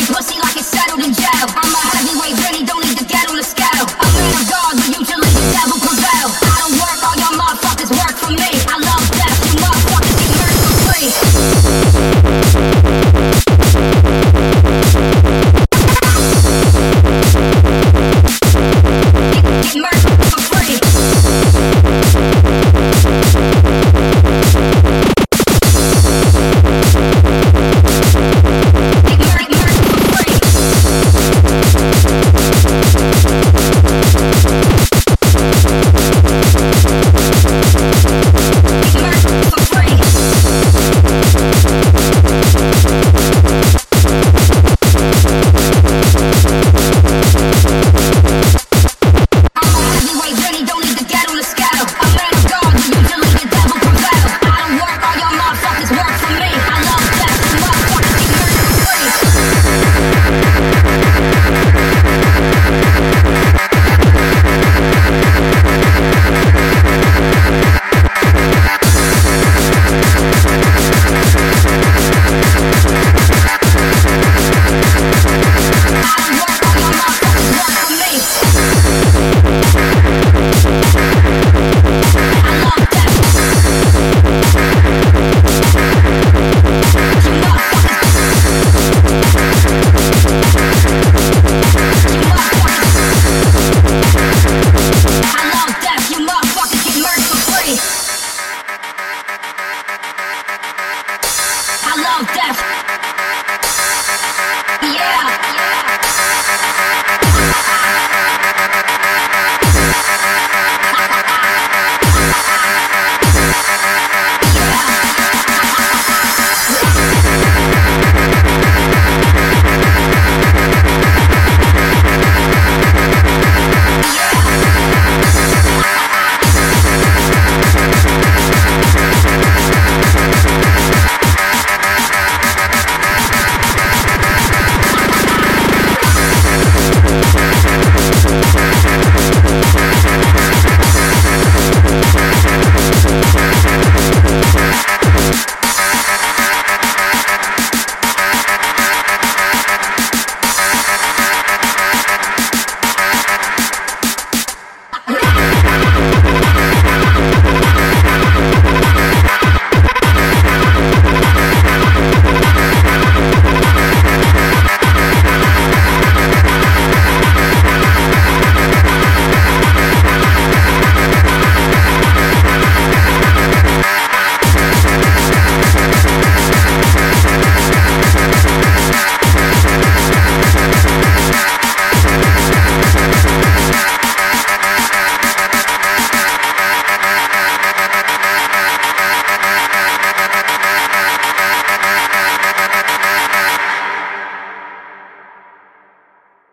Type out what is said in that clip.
Free pussy like it's in jail. I'm a heavyweight, really don't need the ghetto to scale. Usually the devil prevail. I don't work, your motherfuckers work for me. I love you motherfuckers. What's next? all death.